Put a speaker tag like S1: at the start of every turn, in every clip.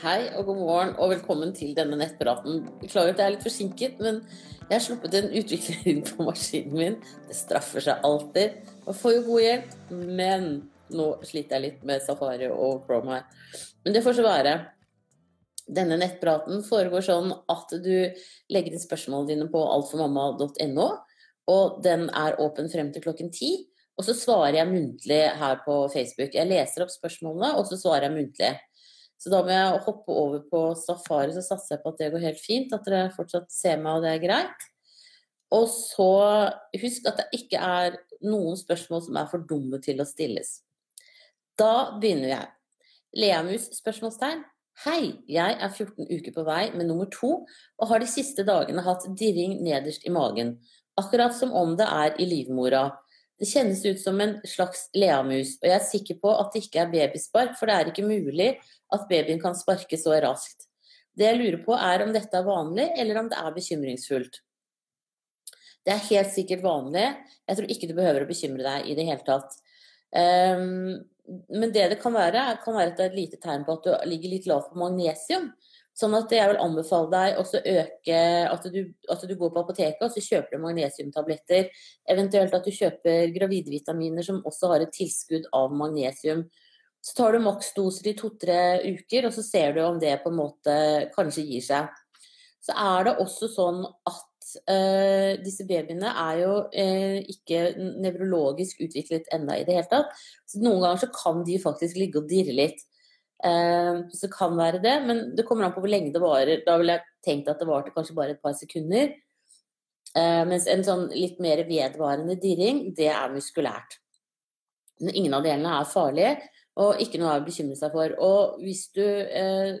S1: Hei og god morgen og velkommen til denne nettpraten. Beklager at jeg er litt forsinket, men jeg har sluppet en utvikler inn på maskinen min. Det straffer seg alltid. Man får jo god hjelp, men nå sliter jeg litt med Safari og Chrome her. Men det får så være. Denne nettpraten foregår sånn at du legger inn spørsmålene dine på altformamma.no, og den er åpen frem til klokken ti. Og så svarer jeg muntlig her på Facebook. Jeg leser opp spørsmålene, og så svarer jeg muntlig. Så da må jeg hoppe over på safari, så satser jeg på at det går helt fint. At dere fortsatt ser meg, og det er greit. Og så husk at det ikke er noen spørsmål som er for dumme til å stilles. Da begynner jeg. Leamus? spørsmålstegn. Hei, jeg er 14 uker på vei med nummer to og har de siste dagene hatt dirring nederst i magen. Akkurat som om det er i livmora. Det kjennes ut som en slags leamus, og jeg er sikker på at det ikke er babyspark, for det er ikke mulig at babyen kan sparke så raskt. Det jeg lurer på er om dette er vanlig, eller om det er bekymringsfullt. Det er helt sikkert vanlig. Jeg tror ikke du behøver å bekymre deg i det hele tatt. Um, men det det kan være, kan være et lite tegn på at du ligger litt lavt på magnesium. Sånn at jeg vil anbefale deg å øke at du, at du, går på apoteket og så kjøper du magnesiumtabletter. Eventuelt at du kjøper gravidvitaminer som også har et tilskudd av magnesium. Så tar du maksdoser i to-tre uker, og så ser du om det på en måte kanskje gir seg. Så er det også sånn at uh, disse babyene er jo uh, ikke nevrologisk utviklet ennå i det hele tatt. Så noen ganger så kan de faktisk ligge og dirre litt. Uh, så det kan være det, men det kommer an på hvor lenge det varer. Da ville jeg tenkt at det varte kanskje bare et par sekunder. mens en sånn litt mer vedvarende dirring, det er muskulært. Men ingen av delene er farlige. Og ikke noe å bekymre seg for. Og hvis du eh,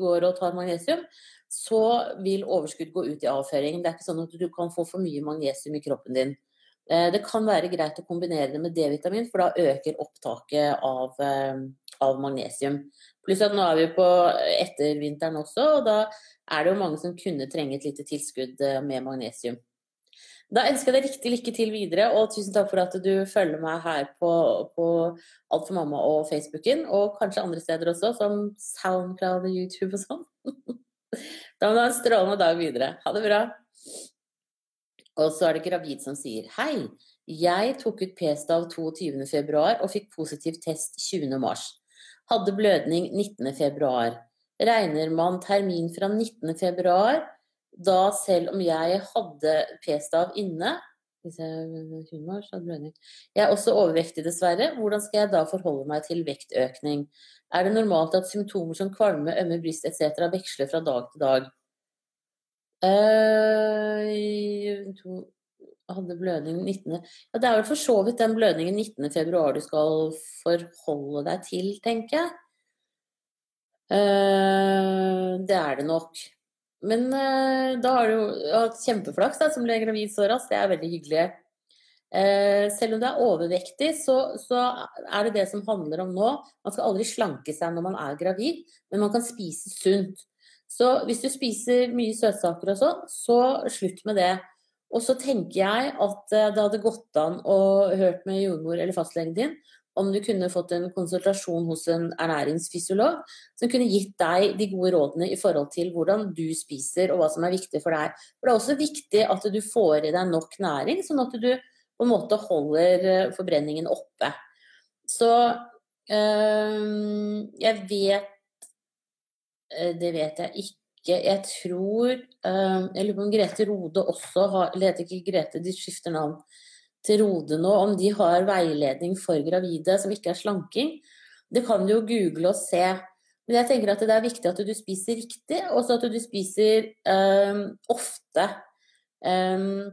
S1: går og tar magnesium, så vil overskudd gå ut i avføringen. Det er ikke sånn at du kan få for mye magnesium i kroppen din. Eh, det kan være greit å kombinere det med D-vitamin, for da øker opptaket av, eh, av magnesium. Pluss at nå er vi på ettervinteren også, og da er det jo mange som kunne trenge et lite tilskudd eh, med magnesium. Da ønsker jeg deg riktig lykke til videre, og tusen takk for at du følger meg her på, på Alt for mamma og Facebooken, og kanskje andre steder også, som Soundcloud og YouTube og sånn. Da må du ha en strålende dag videre. Ha det bra. Og så er det gravid som sier Hei, jeg tok ut p-stav 22.2 og fikk positiv test 20.3. Hadde blødning 19.2. Regner man termin fra 19.2 da selv om jeg hadde p-stav inne Jeg er også overvektig, dessverre. Hvordan skal jeg da forholde meg til vektøkning? Er det normalt at symptomer som kvalme, ømme bryst etc. veksler fra dag til dag? Uh, hadde blødning 19. Ja, det er vel for så vidt den blødningen 19. februar du skal forholde deg til, tenker jeg. Uh, det er det nok. Men uh, da har du jo hatt kjempeflaks da, som ble gravid så raskt. Det er veldig hyggelig. Uh, selv om du er overvektig, så, så, er det det som handler om nå. Man skal aldri slanke seg når man er gravid, men man kan spise sunt. Så hvis du spiser mye søtsaker og sånn, så slutt med det. Og så tenker jeg at uh, det hadde gått an å hørt med jordmor eller fastlegen din om du kunne fått en konsultasjon hos en ernæringsfysiolog som kunne gitt deg de gode rådene i forhold til hvordan du spiser og hva som er viktig for deg. For det er også viktig at du får i deg nok næring, sånn at du på en måte holder eh, forbrenningen oppe. Så øh, jeg vet eh, Det vet jeg ikke. Jeg tror øh, Jeg lurer på om Grete Rode også har Eller heter ikke Grete, de skifter navn til Rode nå om de har veiledning for gravide som ikke er slanking. Det kan du jo google og se. Men jeg tenker at det er viktig at du spiser riktig, og at du spiser um, ofte. Um,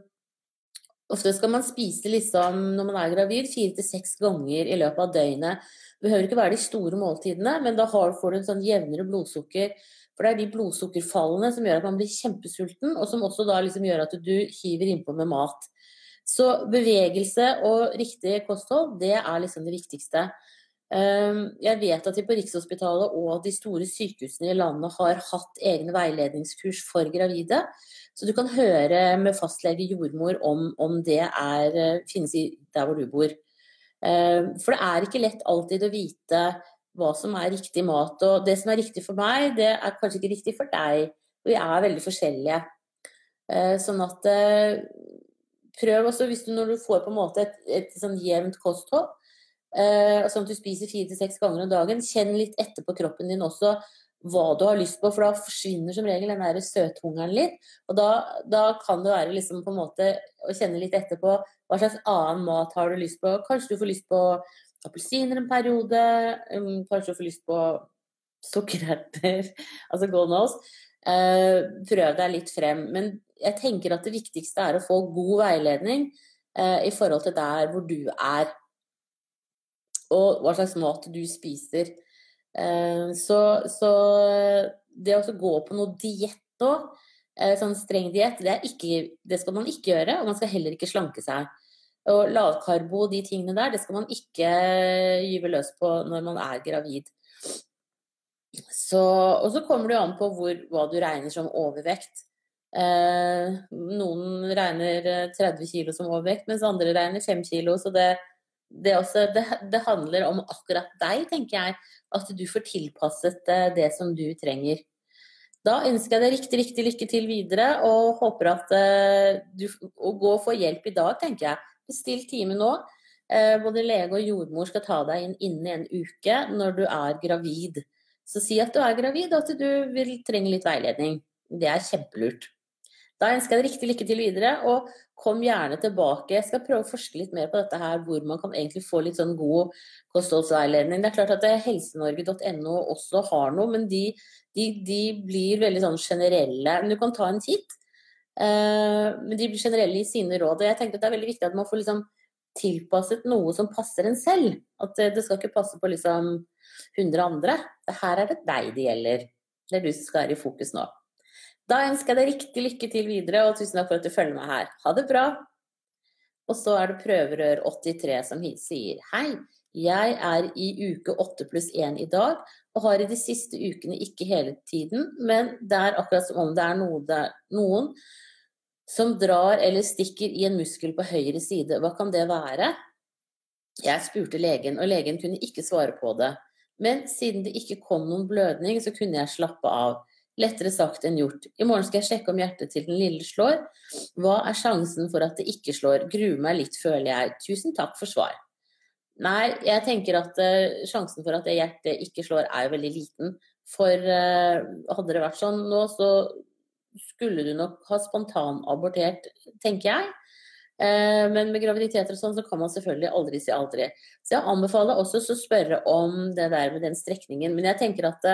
S1: ofte skal man spise liksom, når man er gravid, fire til seks ganger i løpet av døgnet. Det behøver ikke være de store måltidene, men da får du en sånn jevnere blodsukker. For det er de blodsukkerfallene som gjør at man blir kjempesulten, og som også da liksom gjør at du hiver innpå med mat. Så bevegelse og riktig kosthold, det er liksom det viktigste. Ehm, jeg vet at de på Rikshospitalet og de store sykehusene i landet har hatt egne veiledningskurs for gravide. Så du kan høre med fastlege jordmor om, om det er, finnes i der hvor du bor. Ehm, for det er ikke lett alltid å vite hva som er riktig mat. Og det som er riktig for meg, det er kanskje ikke riktig for deg. Vi er veldig forskjellige. Eh, sånn at eh, prøv også, hvis du når du får på en måte et, et sånn jevnt kosthold, eh, sånn at du spiser fire til seks ganger om dagen, kjenn litt etter på kroppen din også hva du har lyst på, for da forsvinner som regel den der søthungeren litt. Og da, da, kan det være liksom på en måte å kjenne litt etter på hva slags annen mat har du lyst på. Kanskje du får lyst på appelsiner en periode. Um, kanskje får lyst på sukkererter. altså go knows. Uh, prøv deg litt frem. Men jeg tenker at det viktigste er å få god veiledning uh, i forhold til der hvor du er. Og hva slags mat du spiser. Uh, så, så, det å gå på noe diett nå, sånn streng diett, det, det, skal man ikke gjøre. Og man skal heller ikke slanke seg. Og lavkarbo, de tingene der, det skal man ikke gyve løs på når man er gravid. Så, og så kommer det jo an på hvor, hva du regner som overvekt. Eh, noen regner 30 kg som overvekt, mens andre regner 5 kg. Så det, det, også, det, det, handler om akkurat deg, tenker jeg. At du får tilpasset eh, det som du trenger. Da ønsker jeg deg riktig, riktig lykke til videre, og håper at du og gå og få hjelp i dag, tenker jeg. Bestill time nå. Eh, både lege og jordmor skal ta deg inn innen en uke når du er gravid. Så si at du er gravid, og at du vil trenge litt veiledning. Det er kjempelurt. Da ønsker jeg deg riktig lykke til videre, og kom gjerne tilbake. Jeg skal prøve å forske litt mer på dette her, hvor man kan egentlig få litt sånn god kostholdsveiledning. Det er klart at helsenorge.no også har noe, men de, de, de, blir veldig sånn generelle. Men du kan ta en titt. Eh, men de blir generelle i sine råd. Og jeg tenkte at det er veldig viktig at man får liksom tilpasset noe som passer en selv. At det skal ikke passe på liksom 100 andre. Her er det deg det gjelder. Det er du som skal være i fokus nå. Da ønsker jeg deg riktig lykke til videre, og tusen takk for at du følger meg her. Ha det bra! Og så er det Prøverør83 som sier hei. Jeg er i uke 8 pluss 1 i dag, og har i de siste ukene ikke hele tiden, men det er akkurat som om det er noe der, noen som drar eller stikker i en muskel på høyre side. Hva kan det være? Jeg spurte legen, og legen kunne ikke svare på det. Men siden det ikke kom noen blødning, så kunne jeg slappe av. Lettere sagt enn gjort. I morgen skal jeg sjekke om hjertet til den lille slår. Hva er sjansen for at det ikke slår? Gruer meg litt, føler jeg. Tusen takk for svar. Nei, jeg tenker at uh, sjansen for at det hjertet ikke slår, er jo veldig liten. For uh, hadde det vært sånn nå, så skulle du nok ha spontanabortert, tenker jeg. Uh, men med graviditeter og sånn, så kan man selvfølgelig aldri si aldri. Så jeg anbefaler også å spørre om det der med den strekningen. Men jeg tenker at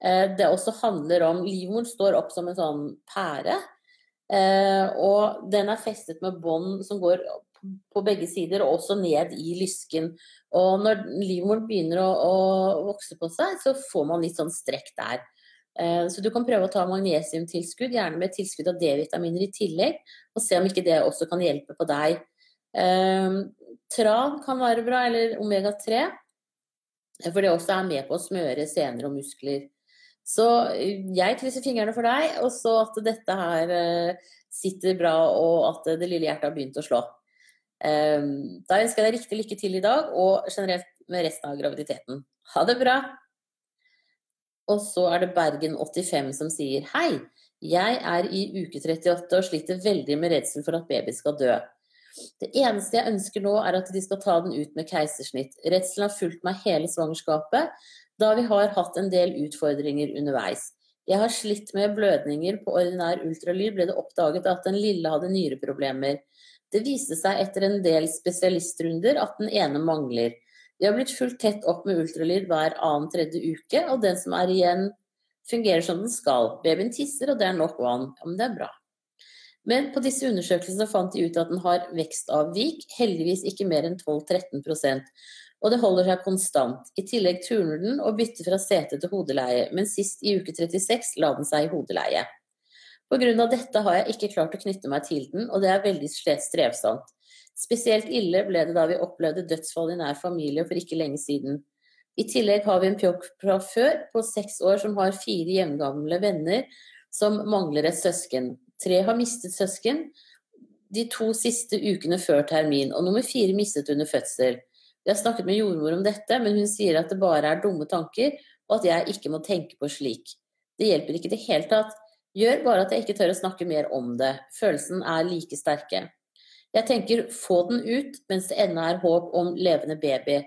S1: det også handler om Livmoren står opp som en sånn pære. og den er festet med bånd som går på begge sider, og også ned i lysken. Og når livmoren begynner å, å, vokse på seg, så får man litt sånn strekk der. Eh, så du kan prøve å ta magnesiumtilskudd, gjerne med tilskudd av D-vitaminer i tillegg, og se om ikke det også kan hjelpe på deg. Eh, tran kan være bra, eller omega-3, for det også er med på å smøre sener og muskler. Så jeg krysser fingrene for deg, og så at dette her eh, sitter bra, og at det lille hjertet har begynt å slå. Ehm, da ønsker jeg deg riktig lykke til i dag, og generelt med resten av graviditeten. Ha det bra! Og så er det Bergen85 som sier hei. Jeg er i uke 38 og sliter veldig med redsel for at baby skal dø. Det eneste jeg ønsker nå, er at de skal ta den ut med keisersnitt. Redselen har fulgt meg hele svangerskapet, da vi har hatt en del utfordringer underveis. Jeg har slitt med blødninger. På ordinær ultralyd ble det oppdaget at den lille hadde nyreproblemer. Det viste seg etter en del spesialistrunder at den ene mangler. De har blitt fulgt tett opp med ultralyd hver annen tredje uke, og den som er igjen, fungerer som den skal. Babyen tisser, og det er nok vann. Ja, men det er bra. Men på disse undersøkelsene fant de ut at den har vekstavvik, heldigvis ikke mer enn 12-13% og det holder seg konstant. I tillegg turner den og bytter fra sete til hodeleie, men sist i uke 36 la den seg i hodeleie. Pga. dette har jeg ikke klart å knytte meg til den, og det er veldig strevsomt. Spesielt ille ble det da vi opplevde dødsfall i nær familie for ikke lenge siden. I tillegg har vi en pjokk fra før på seks år som har fire jevngamle venner som mangler et søsken. Tre har mistet søsken de to siste ukene før termin, og nummer fire mistet under fødsel. Vi har snakket med jordmor om dette, men hun sier at det bare er dumme tanker, og at jeg ikke må tenke på slik. Det hjelper ikke i det hele tatt. Gjør bare at jeg ikke tør å snakke mer om det. Følelsen er like sterke. Jeg tenker få den ut mens det ennå er håp om levende baby.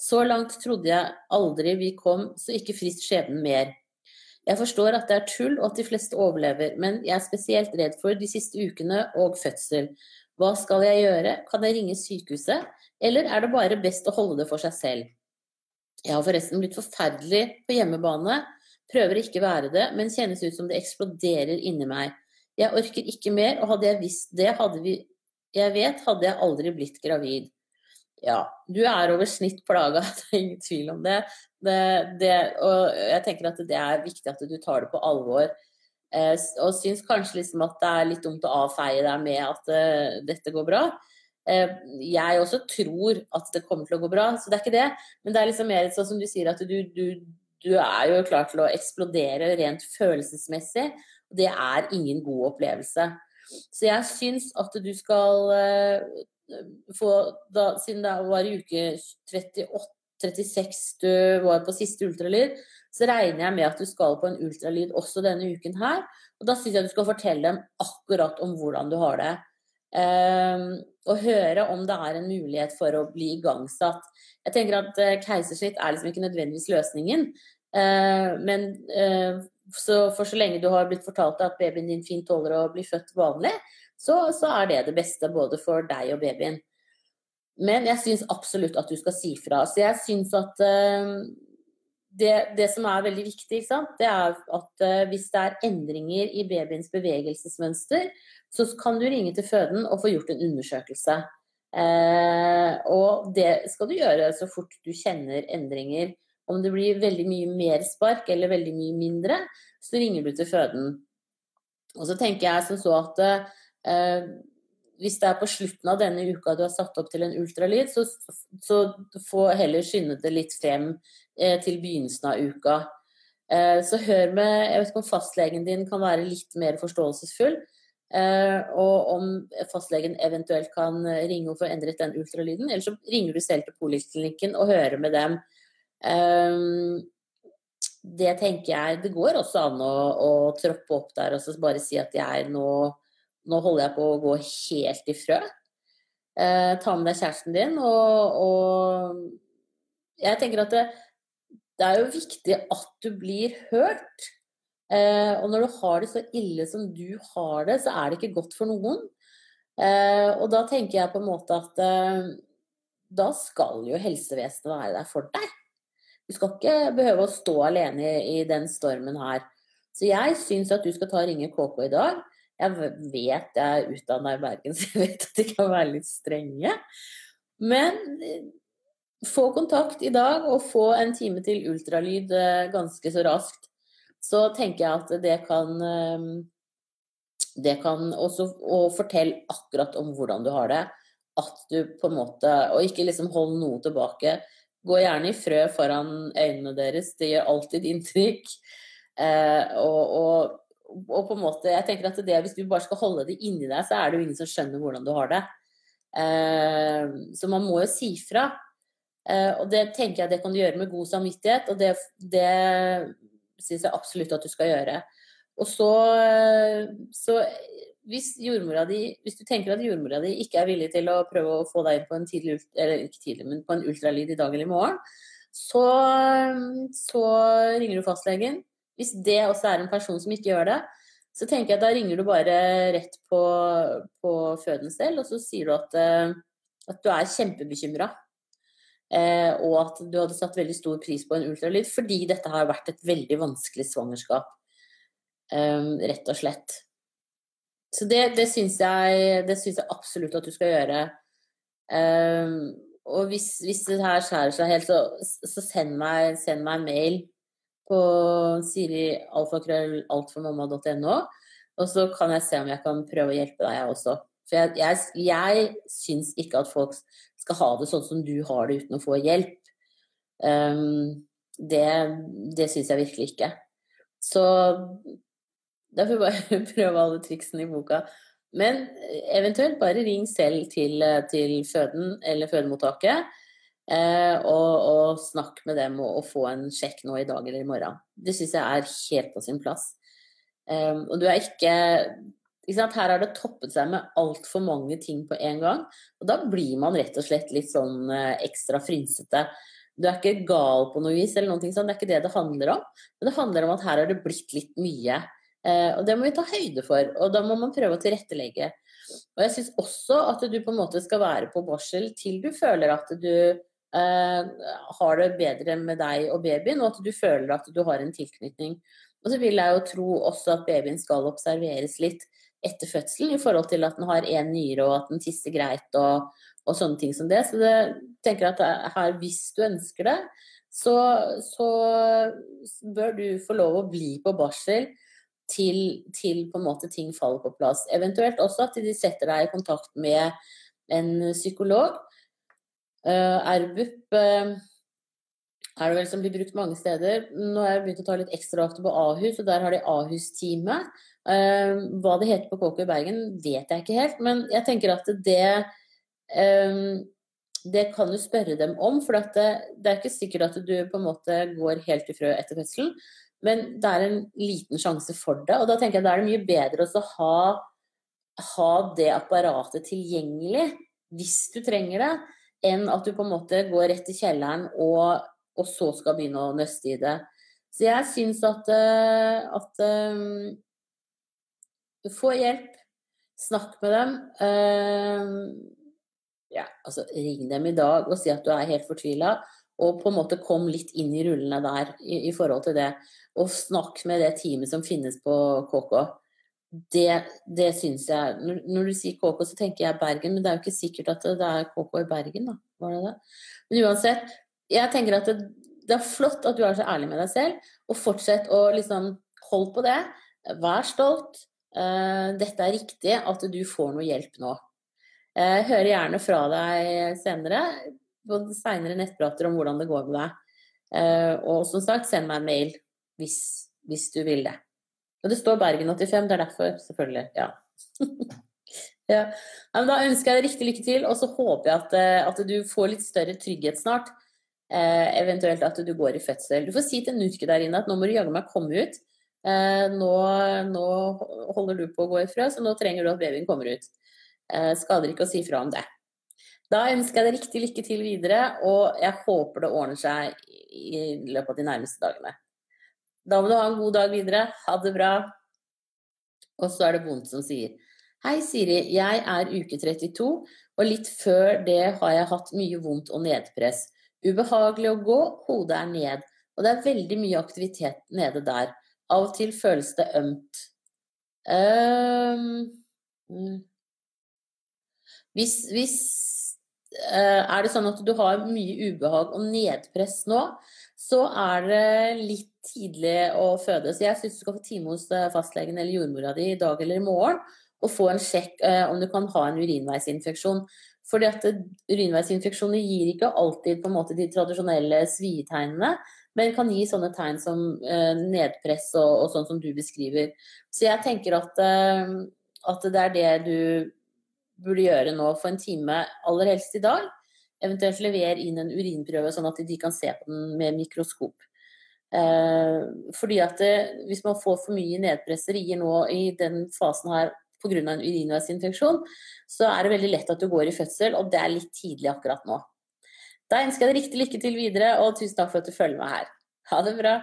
S1: Så langt trodde jeg aldri vi kom, så ikke frist skjebnen mer. Jeg forstår at det er tull og at de fleste overlever, men jeg er spesielt redd for de siste ukene og fødsel. Hva skal jeg gjøre, kan jeg ringe sykehuset, eller er det bare best å holde det for seg selv? Jeg har forresten blitt forferdelig på hjemmebane, prøver ikke være det, men kjennes ut som det eksploderer inni meg. Jeg orker ikke mer, og hadde jeg visst det, hadde vi jeg vet, hadde jeg aldri blitt gravid. Ja, du er over snitt plaga, det er ingen tvil om det. det, det og jeg tenker at det er viktig at du tar det på alvor. Eh, og syns kanskje liksom at det er litt dumt å avfeie deg med at uh, dette går bra. Eh, jeg også tror at det kommer til å gå bra, så det er ikke det. Men det er liksom mer sånn som du sier, at du, du, du er jo klar til å eksplodere rent følelsesmessig. Og det er ingen god opplevelse. Så jeg syns at du skal uh, få da, Siden det var i uke 38 36 du var på siste ultralyd, så regner jeg med at du skal på en ultralyd også denne uken her. Og da syns jeg du skal fortelle dem akkurat om hvordan du har det. Um, og høre om det er en mulighet for å bli igangsatt. Jeg tenker at uh, keisersnitt er liksom ikke nødvendigvis løsningen. Uh, men uh, så for så lenge du har blitt fortalt at babyen din fint tåler å bli født vanlig, så, så er det det beste både for deg og babyen. Men jeg syns absolutt at du skal si fra. Så jeg syns at det, det, som er veldig viktig, det er at uh, hvis det er endringer i babyens bevegelsesmønster, så kan du ringe til føden og få gjort en undersøkelse. Uh, og det skal du gjøre så fort du kjenner endringer. Om det blir veldig mye mer spark eller veldig mye mindre, så ringer du til føden. Og så tenker jeg som så at hvis det er på slutten av denne uka du har satt opp til en ultralyd, så, så få heller skynde det litt frem eh, til begynnelsen av uka. Eh, så hør med Jeg vet ikke om fastlegen din kan være litt mer forståelsesfull. Eh, og om fastlegen eventuelt kan ringe og få endret den ultralyden. Eller så ringer du selv til poliklinikken og hører med dem. Eh, det tenker jeg Det går også an å, å troppe opp der og bare si at jeg nå nå holder jeg på å gå helt i frø. Eh, ta med deg kjæresten din, og, og jeg tenker at det, det, er jo viktig at du blir hørt. Eh, og når du har det så ille som du har det, så er det ikke godt for noen. Eh, og da tenker jeg på en måte at eh, da skal jo helsevesenet være der for deg. Du skal ikke behøve å stå alene i, i den stormen her. Så jeg syns at du skal ta og ringe KK i dag. Jeg vet jeg er utdanna i Bergen, så jeg vet at de kan være litt strenge. Men eh, få kontakt i dag og få en time til ultralyd eh, ganske så raskt. Så tenker jeg at det kan eh, Det kan også Og fortell akkurat om hvordan du har det. At du på en måte Og ikke liksom hold noe tilbake. Gå gjerne i frø foran øynene deres. Det gjør alltid inntrykk. og, og og på en måte, jeg tenker at det, Hvis du bare skal holde det inni deg, så er det jo ingen som skjønner hvordan du har det. Eh, så man må jo si fra. Eh, og det tenker jeg det kan du gjøre med god samvittighet, og det, det syns jeg absolutt at du skal gjøre. Og så, så hvis, di, hvis, du tenker at jordmora di ikke er villig til å prøve å få deg inn på en tidlig, eller ikke tidlig, men på en ultralyd i dag eller i morgen, så, så ringer du fastlegen hvis det også er en person som ikke gjør det, så tenker jeg at da ringer du bare rett på, på føden selv, og så sier du at, eh, at du er kjempebekymra. Eh, og at du hadde satt veldig stor pris på en ultralyd fordi dette har vært et veldig vanskelig svangerskap. Eh, rett og slett. Så det, det syns jeg, jeg, absolutt at du skal gjøre. Eh, og hvis, hvis, det her skjærer seg helt, så, så send, meg, send meg en mail på sirialfakrøllaltformamma.no. Og så kan jeg se om jeg kan prøve å hjelpe deg, jeg også. For jeg, jeg, jeg syns ikke at folk skal ha det sånn som du har det uten å få hjelp. Um, det det syns jeg virkelig ikke. Så derfor bare prøve alle triksene i boka. Men eventuelt bare ring selv til, til føden eller fødemottaket. Eh, og, og snakk med dem og, og, få en sjekk nå i dag eller i morgen. Det syns jeg er helt på sin plass. Um, og du er ikke? Her har det toppet seg med altfor mange ting på en gang. Og da blir man rett og slett litt sånn uh, ekstra frynsete. Du er ikke gal på noe vis, eller noe sånt. det er ikke det det handler om. Men det handler om at her har det blitt litt mye. Uh, og det må vi ta høyde for, og da må man prøve å tilrettelegge. Og jeg syns også at du på en måte skal være på barsel til du føler at du eh, har det bedre med deg og babyen, og at du føler at du har en tilknytning. Og så vil jeg jo tro også at babyen skal observeres litt etter fødselen i forhold til at den har én nyre og at den tisser greit og, og, sånne ting som det. Så det tenker at her, hvis du ønsker det, så, så bør du få lov å bli på barsel til, til, på en måte ting faller på plass. Eventuelt også at de setter deg i kontakt med en psykolog. Uh, RBUP uh, er det vel som blir brukt mange steder. Nå har jeg begynt å ta litt ekstravakter på Ahus, og der har de Ahus-teamet. Uh, hva det heter på KK i Bergen, vet jeg ikke helt, men jeg tenker at det um, det kan du spørre dem om, for det, det, er ikke sikkert at du på en måte går helt i frø etter fødselen, men det er en liten sjanse for det. Og da tenker jeg er det mye bedre å ha, ha det apparatet tilgjengelig hvis du trenger det, enn at du på en måte går rett i kjelleren og og så skal begynne å nøste i det. Så jeg syns at, eh, at um, Få hjelp. Snakk med dem. Um, ja, altså ring dem i dag og si at du er helt fortvila. Og på en måte kom litt inn i rullene der i, i forhold til det. Og snakk med det teamet som finnes på KK. Det, det syns jeg når, når, du sier KK, så tenker jeg Bergen, men det er jo ikke sikkert at det er KK i Bergen, da. Var det det? Men uansett, jeg tenker at det, det, er flott at du er så ærlig med deg selv, og fortsett å liksom holde på det. Vær stolt. Uh, dette er riktig, at du får noe hjelp nå. Jeg uh, hører gjerne fra deg senere, på seinere nettprater om hvordan det går med deg. Uh, og som sagt, send meg en mail hvis, hvis du vil det. Og det står Bergen85, det er derfor, selvfølgelig. Ja. ja. Men da ønsker jeg deg riktig lykke til, og så håper jeg at, eh, at du får litt større trygghet snart. Eh, eventuelt at du går i fødsel. Du får si til Nurke der inne at nå må du jaggu meg komme ut. Eh, nå, nå, holder du på å gå i frø, så nå trenger du at babyen kommer ut. Eh, skader ikke å si fra om det. Da ønsker jeg deg riktig lykke til videre, og jeg håper det ordner seg i løpet av de nærmeste dagene. Da må du ha en god dag videre. Ha det bra. Og så er det Bond som sier Hei, Siri. Jeg er uke 32, og litt før det har jeg hatt mye vondt og nedpress. Ubehagelig å gå, hodet er ned, og det er veldig mye aktivitet nede der. Av og til føles det ømt. Um, hvis, hvis uh, Er det sånn at du har mye ubehag og nedpress nå, så er det litt tidlig å føde. Så jeg syns du skal få time hos eh, fastlegen eller jordmora di i dag eller i morgen og få en sjekk uh, om du kan ha en urinveisinfeksjon. Fordi at urinveisinfeksjoner gir ikke alltid måte de tradisjonelle svietegnene, men kan gi sånne tegn som eh, nedpress og, og, sånn som du beskriver. Så jeg tenker at, eh, at, det er det du burde gjøre nå for en time, aller helst i dag. Eventuelt levere inn en urinprøve, sånn at de kan se på den med mikroskop. Eh, fordi at det, hvis man får for mye nedpresserier nå i den fasen her pga. en urinveisinfeksjon, så er det veldig lett at du går i fødsel, og det er litt tidlig akkurat nå. Da ønsker jeg deg riktig lykke til videre, og tusen takk for at du følger meg her. Ha det bra.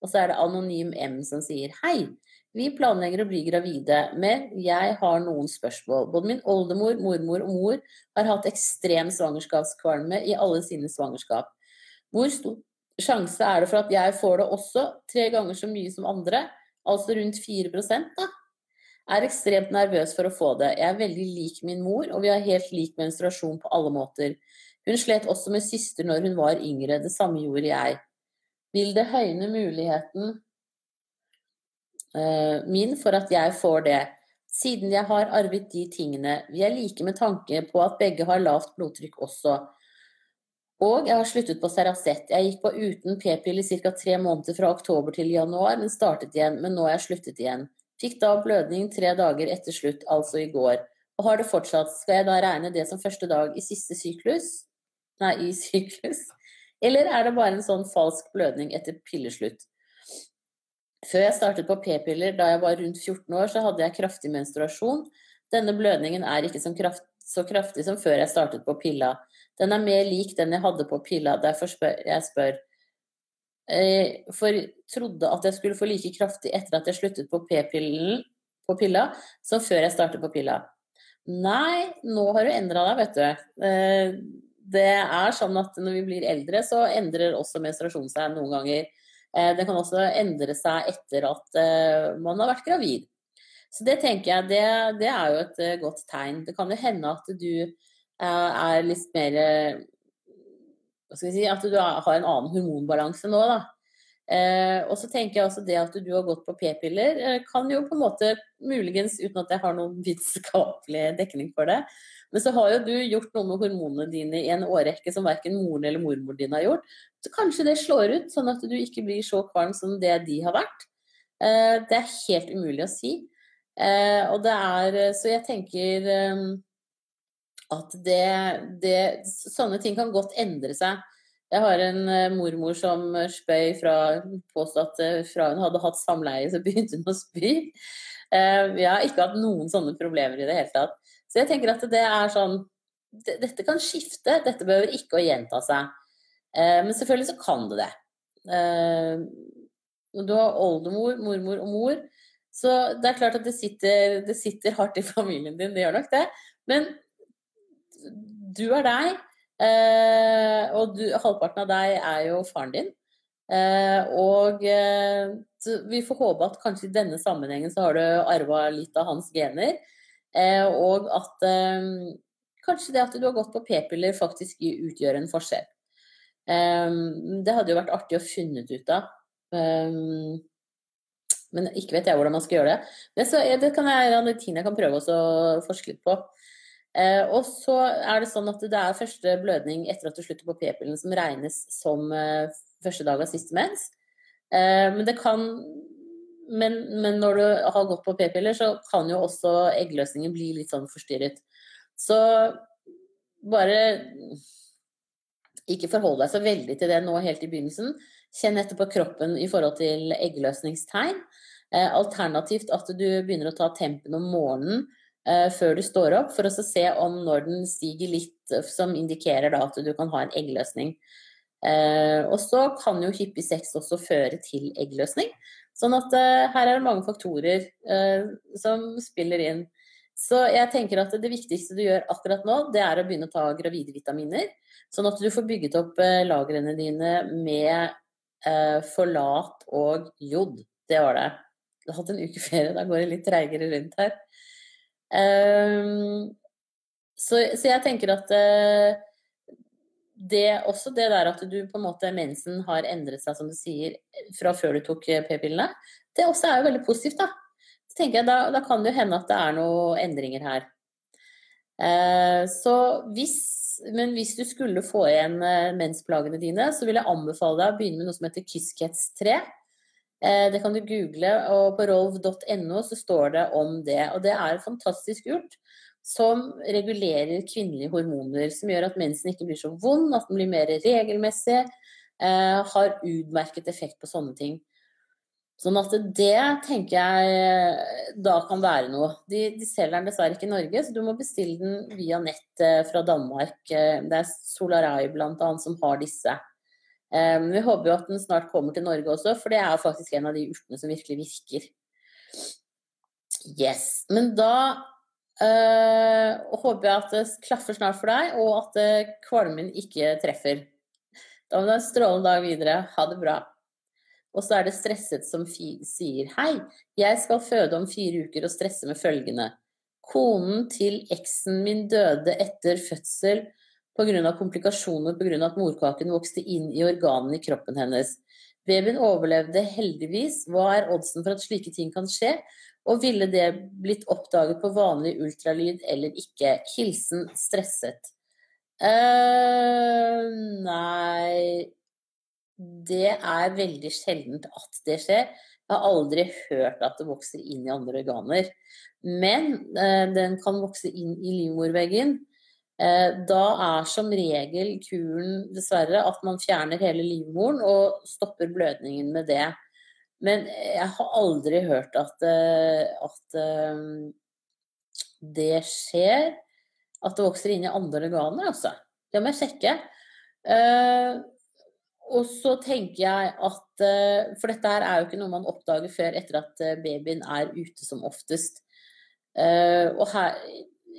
S1: Og så er det Anonym M som sier hei. Vi planlegger å bli gravide, men jeg har noen spørsmål. Både min oldemor, mormor og mor har hatt ekstrem svangerskapskvalme i alle sine svangerskap. Hvor stor sjanse er det for at jeg får det også, tre ganger så mye som andre? Altså rundt 4 da? er ekstremt nervøs for å få det. Jeg er veldig lik min mor, og vi har helt lik menstruasjon på alle måter. Hun slet også med syster når hun var yngre. Det samme gjorde jeg. Vil det høyne muligheten uh, min for at jeg får det? Siden jeg har arvet de tingene. Vi er like med tanke på at begge har lavt blodtrykk også. Og jeg har sluttet på Seracet. Jeg gikk på uten p-pille i ca. tre måneder fra oktober til januar, men startet igjen. Men nå har jeg sluttet igjen. Fikk da blødning tre dager etter slutt, altså i går. Og har det fortsatt. Skal jeg da regne det som første dag i siste syklus? Nei, i syklus? Eller er det bare en sånn falsk blødning etter pilleslutt? Før jeg startet på p-piller da jeg var rundt 14 år, så hadde jeg kraftig menstruasjon. Denne blødningen er ikke kraft, så kraftig som før jeg startet på pilla. Den er mer lik den jeg hadde på pilla, derfor spør jeg spør. Eh, for trodde at jeg skulle få like kraftig etter at jeg sluttet på p-pillen på pilla, som før jeg startet på pilla. Nei, nå har du endra deg, vet du. Eh, det er sånn at når vi blir eldre, så endrer også menstruasjonen seg noen ganger. Eh, det kan også endre seg etter at eh, man har vært gravid. Så det tenker jeg, det, det er jo et godt tegn. Det kan jo hende at du er litt mer Hva skal vi si At du har en annen hormonbalanse nå, da. Eh, og så tenker jeg også det at du har gått på p-piller, eh, kan jo på en måte muligens, uten at jeg har noen vitenskapelig dekning for det, men så har jo du gjort noe med hormonene dine i en årrekke som verken moren eller mormor din har gjort. Så kanskje det slår ut, sånn at du ikke blir så kvalm som det de har vært. Eh, det er helt umulig å si. Eh, og det er Så jeg tenker eh, at det, det Sånne ting kan godt endre seg. Jeg har en uh, mormor som spøy fra Påstod at fra hun hadde hatt samleie, så begynte hun å spy. Jeg har ikke hatt noen sånne problemer i det hele tatt. Så jeg tenker at det er sånn Dette kan skifte, dette behøver ikke å gjenta seg. men selvfølgelig så kan det det. du har oldemor, mormor og mor, så det er klart at det sitter, det sitter hardt i familien din, det gjør nok det. Men du er deg. Eh, og du, halvparten av deg er jo faren din. Eh, og eh, vi får håpe at kanskje i denne sammenhengen så har du arva litt av hans gener. Eh, og at eh, kanskje det at du har gått på p-piller faktisk utgjør en forskjell. Eh, det hadde jo vært artig å funnet ut av. men ikke vet jeg hvordan man skal gjøre det. Men det kan jeg, kan prøve å forske litt på. Og så er det sånn at det er første blødning etter at du slutter på p-pillen som regnes som første dag av siste mens. Men det kan men, men, når du har gått på p-piller, så kan jo også eggløsningen bli litt sånn forstyrret. Så bare ikke forhold deg så veldig til det nå helt i begynnelsen. Kjenn etter på kroppen i forhold til eggløsningstegn. Eh, alternativt at du begynner å ta tempen om morgenen uh, før du står opp, for å se om når den stiger litt, eh, som indikerer da at du kan ha en eggløsning. Og så kan jo hyppig sex også føre til eggløsning. Sånn at uh, her er det mange faktorer som spiller inn. Så jeg tenker at det viktigste du gjør akkurat nå, det er å begynne å ta gravide vitaminer. Sånn at du får bygget opp lagrene dine med forlat og jod. Det var det. Jeg har hatt en uke ferie, da går det litt treigere rundt her. Um, så, jeg tenker at det, også det der at du på en måte mensen har endret seg, som du sier, fra før du tok eh, p-pillene, det også er jo veldig positivt, da. Så tenker jeg, da, da kan det jo hende at det er noen endringer her. Eh, så hvis men hvis du skulle få igjen mensplagene dine, så vil jeg anbefale deg å begynne med noe som heter Kyskets 3. Eh, det kan du google, og på rolv.no så står det om det. Og det er fantastisk urt som regulerer kvinnelige hormoner. Som gjør at mensen ikke blir så vond, at den blir mer regelmessig. Eh, har utmerket effekt på sånne ting. Sånn at det tenker jeg da kan være noe. De, de selger den dessverre ikke i Norge, så du må bestille den via nett eh, fra Danmark. Det er Solarai bl.a. som har disse. Um, vi håper jo at den snart kommer til Norge også, for det er faktisk en av de urtene som virkelig virker. Yes. Men da uh, håper jeg at det klaffer snart for deg, og at uh, kvalmen ikke treffer. Da må du ha en strålende dag videre. Ha det bra. Og så er det stresset som sier hei, jeg skal føde om fire uker og stresse med følgende. Konen til eksen min døde etter fødsel pga. komplikasjoner pga. at morkaken vokste inn i organene i kroppen hennes. Babyen overlevde heldigvis. Hva er oddsen for at slike ting kan skje? Og ville det blitt oppdaget på vanlig ultralyd eller ikke? Hilsen stresset. Uh, nei Det er veldig sjeldent at det skjer. Jeg har aldri hørt at det vokser inn i andre organer. Men uh, den kan vokse inn i livmorveggen. Da er som regel kuren dessverre at man fjerner hele livmoren og stopper blødningen med det. Men jeg har aldri hørt at, at det skjer. At det vokser inn i andre organer, altså. Det må jeg sjekke. Og så tenker jeg at For dette her er jo ikke noe man oppdager før etter at babyen er ute som oftest. Og her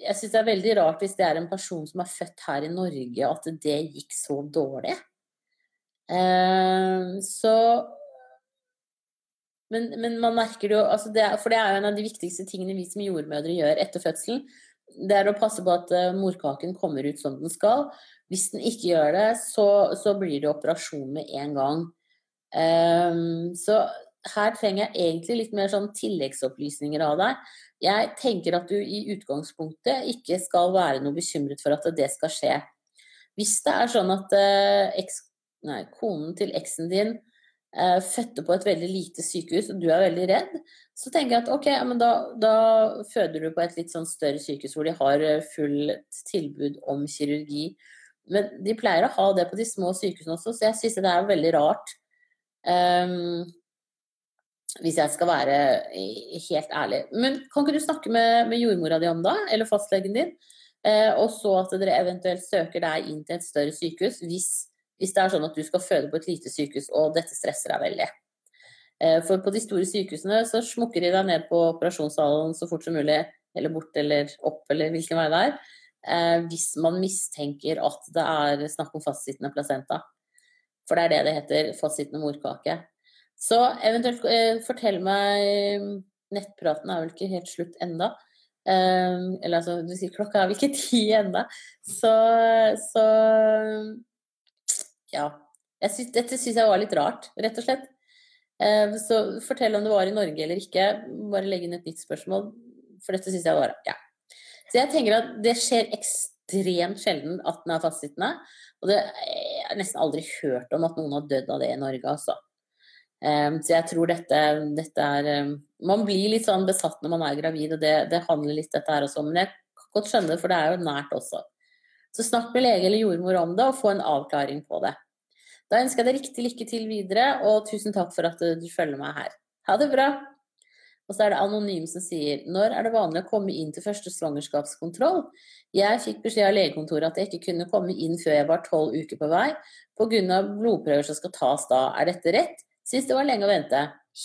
S1: Jeg syns det er veldig rart hvis det er en person som er født her i Norge, at det gikk så dårlig. Så men, men, man merker det jo altså det For det er jo en av de viktigste tingene vi som jordmødre gjør etter fødselen. Det er å passe på at morkaken kommer ut som den skal. Hvis den ikke gjør det, så, så blir det operasjon med en gang. Um, så her trenger jeg egentlig litt mer sånn tilleggsopplysninger av deg. Jeg tenker at du i utgangspunktet ikke skal være noe bekymret for at det skal skje. Hvis det er sånn at uh, eks, nei, konen til eksen din fødte på et veldig lite sykehus, og du er veldig redd, så tenker jeg at ok, da, da føder du på et litt sånn større sykehus hvor de har eh, fullt tilbud om kirurgi. Men de pleier å ha det på de små sykehusene også, så jeg syns det er veldig rart. Um, hvis jeg skal være helt ærlig. Men kan ikke du snakke med, med jordmora di om det, eller fastlegen din? Eh, og så at dere eventuelt søker deg inn til et større sykehus hvis, hvis, det er sånn at du skal føde på et lite sykehus og dette stresser deg veldig. Uh, for på de store sykehusene så smukker de deg ned på operasjonssalen så fort som mulig, eller bort eller opp eller hvilken vei det er eh, hvis man mistenker at det er snakk om fastsittende placenta. For det er det det heter, fastsittende morkake. Så eventuelt eh, fortell meg Nettpraten er vel ikke helt slutt enda. Eh, eller altså, du sier klokka er vel ikke ti enda. Så, så ja. Synes, dette syns jeg var litt rart, rett og slett. Eh, så fortell om det var i Norge eller ikke. Bare legg inn et nytt spørsmål, for dette syns jeg var Ja. Så jeg tenker at det skjer ekstremt sjelden at den er fastsittende. Og det, jeg har nesten aldri hørt om at noen har dødd av det i Norge, altså. Um, så jeg tror dette, dette er um, Man blir litt sånn besatt når man er gravid, og det, det handler litt dette her også. Men jeg kan godt skjønne det, for det er jo nært også. Så snakk med lege eller jordmor om det, og få en avklaring på det. Da ønsker jeg deg riktig lykke til videre, og tusen takk for at du følger meg her. Ha det bra! Og så er det anonym som sier når er det vanlig å komme inn til første svangerskapskontroll? Jeg fikk beskjed av legekontoret at jeg ikke kunne komme inn før jeg var tolv uker på vei, pga. blodprøver som skal tas da. Er dette rett? Syns det var lenge å vente.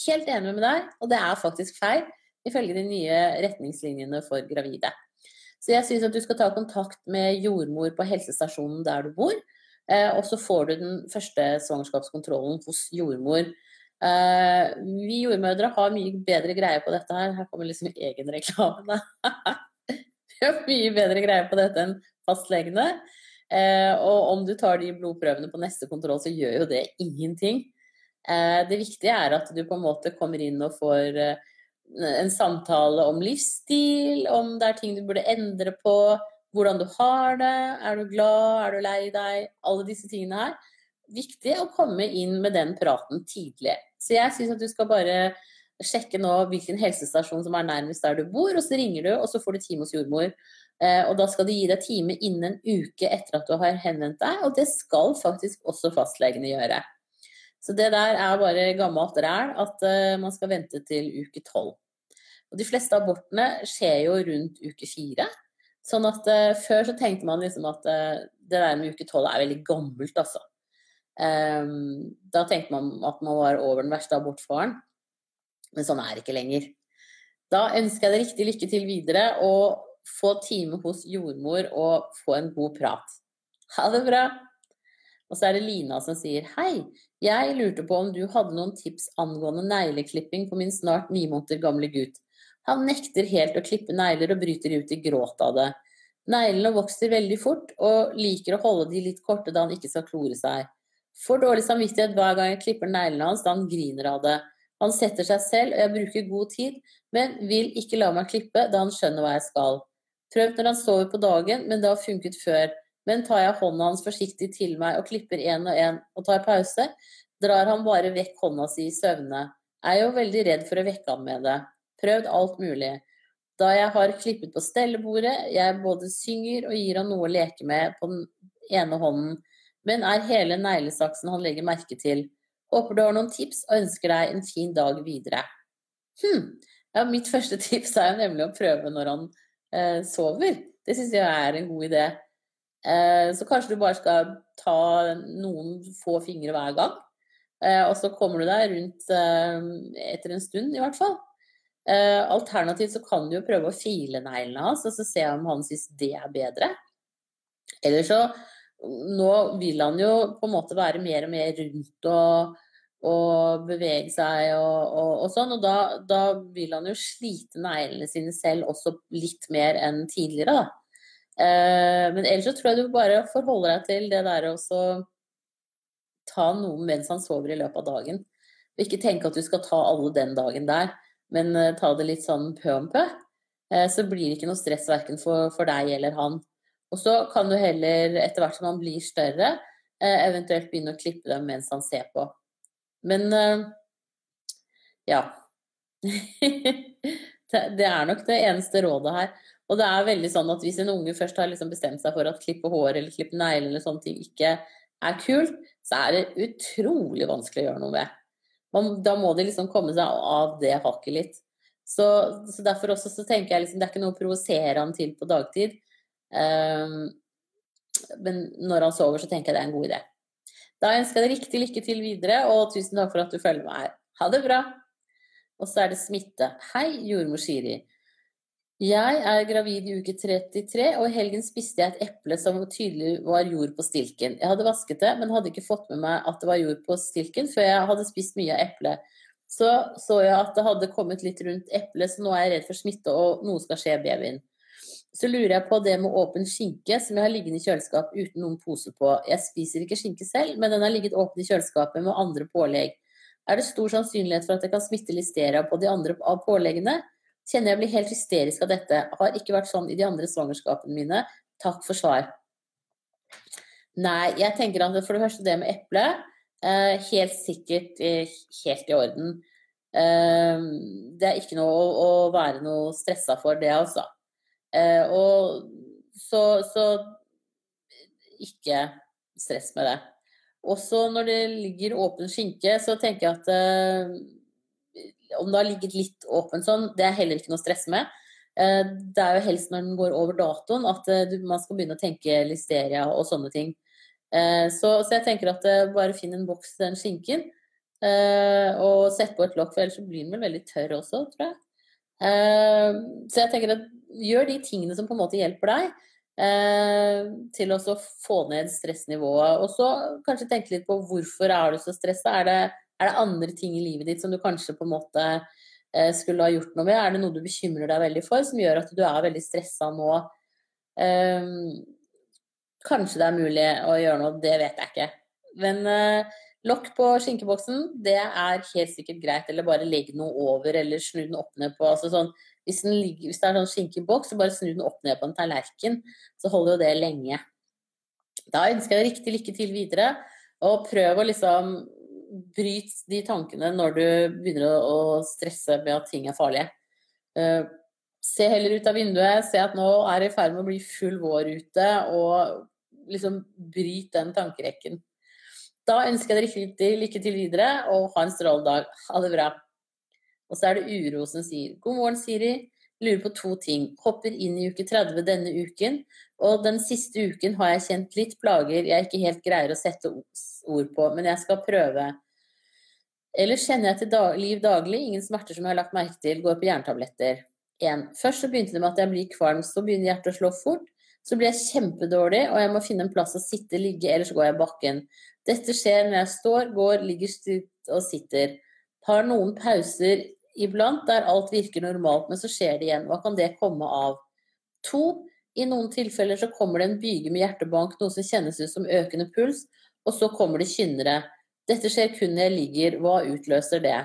S1: Helt enig med deg, og det er faktisk feil, ifølge de nye retningslinjene for gravide. Så jeg syns at du skal ta kontakt med jordmor på helsestasjonen der du bor, eh, og så får du den første svangerskapskontrollen hos jordmor Uh, vi jordmødre har mye bedre greie på dette her. Her kommer liksom egenreklame. vi har mye bedre greie på dette enn fastlegene. Uh, og om du tar de blodprøvene på neste kontroll, så gjør jo det ingenting. Det viktige er at du på en måte kommer inn og får en samtale om livsstil, om det er ting du burde endre på, hvordan du har det, er du glad, er du lei deg, alle disse tingene her viktig å komme inn med den praten tidlig. Så jeg syns at du skal bare sjekke nå hvilken helsestasjon som er nærmest der du bor, og så ringer du, og så får du time hos jordmor. Eh, og da skal de gi deg time innen en uke etter at du har henvendt deg, og det skal faktisk også fastlegene gjøre. Så det der er bare gammelt ræl, at uh, man skal vente til uke tolv. Og de fleste abortene skjer jo rundt uke fire. Sånn at uh, før så tenkte man liksom at uh, det der med uke tolv er veldig gammelt, altså. Um, da tenkte man at man var over den verste abortfaren, men sånn er det ikke lenger. Da ønsker jeg deg riktig lykke til videre, og få time hos jordmor og få en god prat. Ha det bra! Og så er det Lina som sier hei, jeg lurte på om du hadde noen tips angående negleklipping på min snart ni måneder gamle gutt. Han nekter helt å klippe negler og bryter ut i gråt av det. Neglene vokser veldig fort og liker å holde de litt korte da han ikke skal klore seg. Får dårlig samvittighet hver gang jeg klipper neglene hans da han griner av det. Han setter seg selv, og jeg bruker god tid, men vil ikke la meg klippe da han skjønner hva jeg skal. Prøvd når han sover på dagen, men det har funket før. Men tar jeg hånda hans forsiktig til meg og klipper én og én og tar pause, drar han bare vekk hånda si i søvne. Er jo veldig redd for å vekke ham med det. Prøvd alt mulig. Da jeg har klippet på stellebordet, jeg både synger og gir han noe å leke med på den ene hånden, men er hele neglesaksen han legger merke til. Håper du har noen tips og ønsker deg en fin dag videre. Hm. Ja, mitt første tips er jo nemlig å prøve når han eh, sover. Det syns jeg er en god idé. Eh, så kanskje du bare skal ta noen få fingre hver gang. Eh, og så kommer du deg rundt eh, etter en stund, i hvert fall. Alternativt så kan du jo prøve å file neglene hans, og så se om han syns det er bedre. Eller så Nå vil han jo på en måte være mer og mer rundt og, og bevege seg og, og, og sånn, og da, da, vil han jo slite neglene sine selv også litt mer enn tidligere, da. Eh, men ellers så tror jeg du bare forholder deg til det der å ta noe mens han sover i løpet av dagen. Og ikke tenke at du skal ta alle den dagen der, men uh, ta det litt sånn pø om pø. Uh, så blir det ikke noe stress verken for, for deg eller han. Og så kan du heller, etter hvert som han blir større, eh, eventuelt begynne å klippe dem mens han ser på. Men eh, ja. det er nok det eneste rådet her. Og det er veldig sånn at hvis en unge først har liksom bestemt seg for at klippe hår eller klippe negler eller sånne ting ikke er kult, så er det utrolig vanskelig å gjøre noe med. Man, da må de liksom komme seg av det hakket litt. Så, så derfor også så tenker jeg liksom det er ikke noe å provosere han til på dagtid. Um, men når han sover, så tenker jeg det er en god idé. Da ønsker jeg deg riktig lykke til videre, og tusen takk for at du følger meg her. Ha det bra! Og så er det smitte. Hei, jordmor Siri. Jeg er gravid i uke 33, og i helgen spiste jeg et eple som tydelig var jord på stilken. Jeg hadde vasket det, men hadde ikke fått med meg at det var jord på stilken før jeg hadde spist mye av eplet. Så så jeg at det hadde kommet litt rundt eplet, så nå er jeg redd for smitte og noe skal skje babyen. Så lurer jeg på det med åpen skinke som jeg har liggende i kjøleskap uten noen pose på. Jeg spiser ikke skinke selv, men den har ligget åpen i kjøleskapet med andre pålegg. Er det stor sannsynlighet for at jeg kan smitte listeria på de andre av påleggene? Kjenner jeg blir helt hysterisk av dette. Har ikke vært sånn i de andre svangerskapene mine. Takk for svar. Nei, jeg tenker at for det første det med eple. Eh, helt sikkert eh, helt i orden. Eh, det er ikke noe å, å være noe stressa for, det altså. Eh, og så, så ikke stress med det. Også når det ligger åpen skinke, så tenker jeg at eh, om det har ligget litt åpen sånn, det er heller ikke noe stress med. Eh, det er jo helst når den går over datoen at eh, man skal begynne å tenke listeria og sånne ting. Eh, så, så, jeg tenker at bare finn en boks til den skinken, og sett på et lokk, for ellers blir den vel veldig tørr også, tror jeg. Så jeg tenker at gjør de tingene som på en måte hjelper deg. Til å få ned stressnivået. Og så kanskje tenke litt på hvorfor er du så stressa. Er, er, det andre ting i livet ditt som du kanskje på en måte eh, skulle ha gjort noe med? Er det noe du bekymrer deg veldig for, som gjør at du er veldig stressa nå? Eh, kanskje det er mulig å gjøre noe, det vet jeg ikke. Men eh, lokk på skinkeboksen, det er helt sikkert greit. Eller bare legg noe over, eller snu den opp ned på. Altså sånn hvis, ligger, hvis det er sånn skinkeboks, så bare snu den opp ned på en tallerken. Så holder jo det lenge. Da ønsker jeg deg riktig lykke til videre. Og prøv å liksom bryte de tankene når du begynner å stresse med at ting er farlige. Uh, se heller ut av vinduet, se at nå er det i ferd med å bli full vår ute, og liksom bryt den tankerekken. Da ønsker jeg deg riktig lykke til videre, og ha en strålende dag. Ha det bra. Og så er det Uro som sier God morgen, Siri. Lurer på to ting. Hopper inn i uke 30 denne uken, og den siste uken har jeg kjent litt plager jeg ikke helt greier å sette ord på, men jeg skal prøve. Ellers kjenner jeg til dag liv daglig, ingen smerter som jeg har lagt merke til, går på jerntabletter. 1. Først så begynte det med at jeg blir kvalm, så begynner hjertet å slå fort. Så blir jeg kjempedårlig, og jeg må finne en plass å sitte, ligge, ellers går jeg bakken. Dette skjer når jeg står, går, ligger stilt og sitter. Har noen pauser iblant der alt virker normalt, men så skjer det igjen. Hva kan det komme av? To, i noen tilfeller så kommer det en byge med hjertebank, noe som kjennes ut som økende puls, og så kommer det kynnere. Dette skjer kun når jeg ligger. Hva utløser det?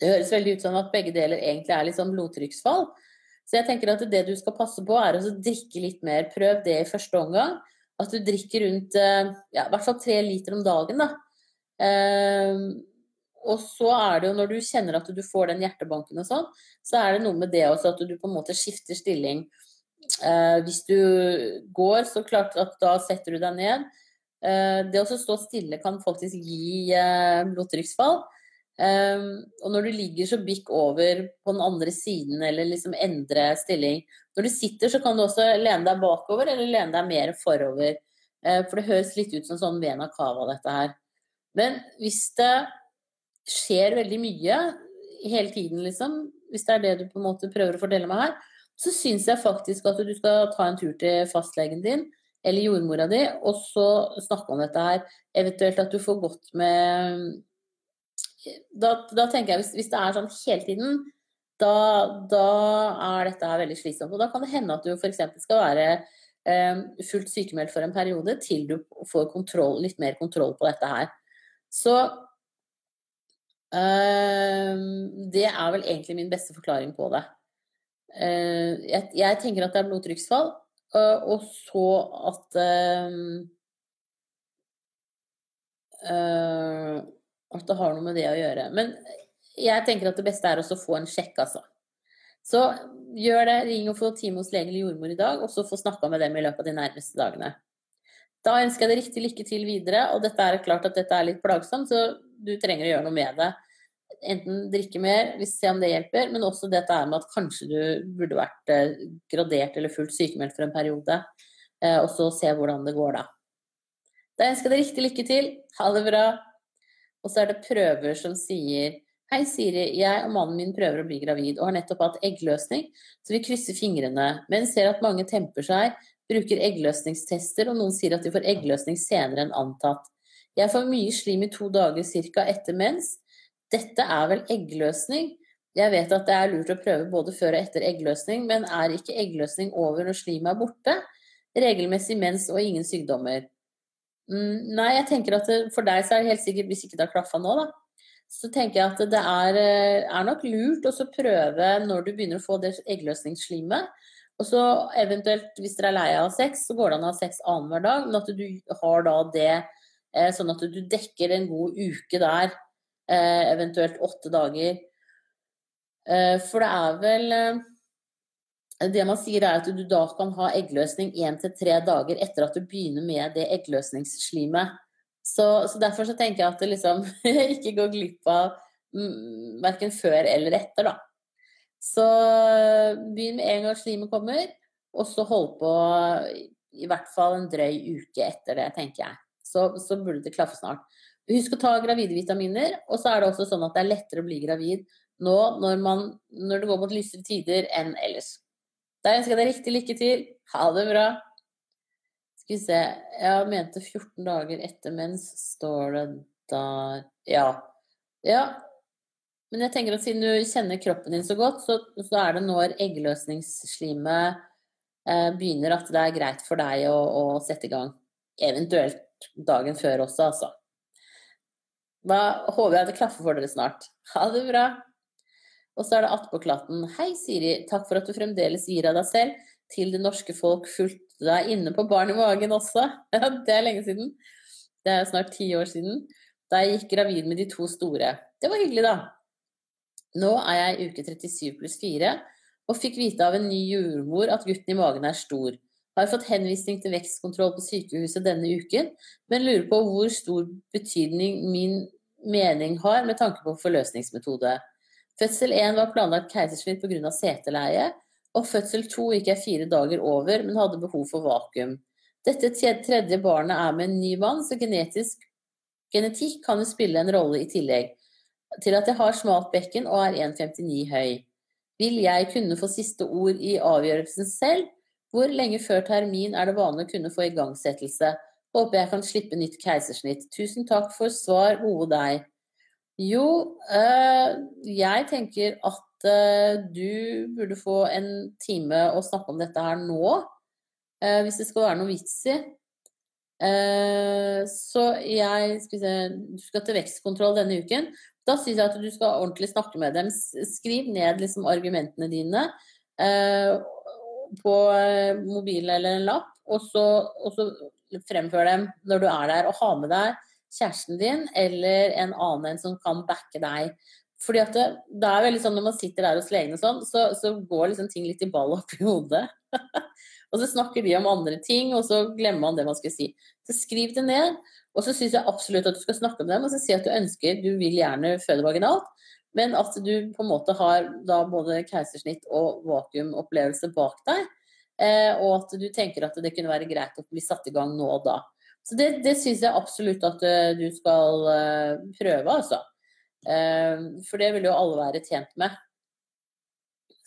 S1: Det høres veldig ut som at begge deler egentlig er litt sånn blodtrykksfall. Så jeg tenker at det du skal passe på, er å drikke litt mer. Prøv det i første omgang. At du drikker rundt eh, ja, i hvert fall tre liter om dagen. da. Eh, og så er det jo når du kjenner at du får den hjertebanken og sånn, så er det noe med det også at du på en måte skifter stilling. Eh, hvis du går, så klart at da setter du deg ned. Eh, det å stå stille kan faktisk gi eh, blodtrykksfall. Um, og når du ligger så bikk over på den andre siden eller liksom endre stilling Når du sitter, så kan du også lene deg bakover eller lene deg mer forover. For det høres litt ut som sånn vena cava, dette her. Men hvis det skjer veldig mye hele tiden, liksom, hvis det er det du på en måte prøver å fortelle meg her, så syns jeg faktisk at du skal ta en tur til fastlegen din eller jordmora di, og så snakke om dette her. Eventuelt at du får gått med da, da, tenker jeg hvis, hvis, det er sånn hele tiden, da, da, er dette her veldig slitsomt. Og da kan det hende at du f.eks. skal være eh, fullt sykemeldt for en periode til du får kontroll, litt mer kontroll på dette her. Så eh, det er vel egentlig min beste forklaring på det. Eh, jeg, jeg, tenker at det er blodtrykksfall, og så at eh, eh, at det har noe med det å gjøre. Men jeg tenker at det beste er å få en sjekk, altså. Så gjør det. Ring og få time hos lege eller jordmor i dag, og så få snakka med dem i løpet av de nærmeste dagene. Da ønsker jeg deg riktig lykke til videre, og dette er klart at dette er litt plagsomt, så du trenger å gjøre noe med det. Enten drikke mer, se om det hjelper, men også dette med at kanskje du burde vært eh, gradert eller fullt sykemeldt for en periode, eh, og så se hvordan det går da. Da ønsker jeg deg riktig lykke til. Ha det bra. Og så er det prøver som sier Hei, Siri. Jeg og mannen min prøver å bli gravid og har nettopp hatt eggløsning, så vi krysser fingrene, men ser at mange temper seg, bruker eggløsningstester, og noen sier at de får eggløsning senere enn antatt. Jeg får mye slim i to dager ca. etter mens. Dette er vel eggløsning? Jeg vet at det er lurt å prøve både før og etter eggløsning, men er ikke eggløsning over når slimet er borte? Regelmessig mens og ingen sykdommer. Mm, nei, jeg tenker at det, for deg så er det helt sikkert, hvis ikke det har klaffa nå, da, så tenker jeg at det er, eh, er nok lurt å prøve når du begynner å få det eggløsningsslimet. Og så eventuelt, hvis dere er lei av sex, så går det an å ha sex annenhver dag, men at du har da det eh, sånn at du dekker en god uke der, eh, eventuelt åtte dager. For det er vel det man sier er at du da kan ha eggløsning én til tre dager etter at du begynner med det eggløsningsslimet. Så, så, derfor så tenker jeg at det liksom ikke går glipp av mm, verken før eller etter, da. Så begynn med en gang slimet kommer, og så hold på i hvert fall en drøy uke etter det, tenker jeg. Så, så burde det klaffe snart. Husk å ta gravide vitaminer, og så er det også sånn at det er lettere å bli gravid nå når, man, når det går mot lysere tider enn ellers. Da ønsker jeg deg riktig lykke til. Ha det bra. Skal vi se Jeg mente 14 dager etter mens, står det der Ja. Ja. Men jeg tenker at siden du kjenner kroppen din så godt, så, så er det når eggløsningsslimet eh, begynner at det er greit for deg å, å, sette i gang. Eventuelt dagen før også, altså. Da håper jeg det klaffer for dere snart. Ha det bra. Og så er det attpåklatten. Hei, Siri. Takk for at du fremdeles gir av deg selv til det norske folk fulgte deg inne på Barn i magen også. Ja, det er lenge siden. Det er snart ti år siden. Da jeg gikk gravid med de to store. Det var hyggelig, da. Nå er jeg i uke 37 pluss 4 og fikk vite av en ny jordmor at gutten i magen er stor. Har fått henvisning til vekstkontroll på sykehuset denne uken, men lurer på hvor stor betydning min mening har med tanke på forløsningsmetode. Fødsel 1 var planlagt keisersnitt pga. seteleie, og fødsel 2 gikk jeg fire dager over, men hadde behov for vakuum. Dette tredje barnet er med en ny mann, så genetisk, genetikk kan jo spille en rolle i tillegg til at jeg har smalt bekken og er 1,59 høy. Vil jeg kunne få siste ord i avgjørelsen selv? Hvor lenge før termin er det vanlig å kunne få igangsettelse? Håper jeg kan slippe nytt keisersnitt. Tusen takk for svar, gode deg. Jo, øh, jeg tenker at øh, du burde få en time å snakke om dette her nå. Øh, hvis det skal være noe vits i. så jeg skal se Du skal til vekstkontroll denne uken. Da syns jeg at du skal ordentlig snakke med dem. Skriv ned liksom argumentene dine på mobil eller en lapp, og så, og så fremfør dem når du er der, og ha med deg kjæresten din eller en annen en som kan backe deg. Fordi at det, det, er veldig sånn når man sitter der hos legen og sånn, så, så går liksom ting litt i ball oppi hodet. og så snakker de om andre ting, og så glemmer man det man skulle si. Så skriv det ned. Og så syns jeg absolutt at du skal snakke med dem og så si at du ønsker, du vil gjerne føde vaginalt, men at du på en måte har da både keisersnitt og vakuumopplevelse bak deg. Eh, og at du tenker at det kunne være greit å bli satt i gang nå og da. Så det, det syns jeg absolutt at uh, du skal uh, prøve, altså. For det vil jo alle være tjent med.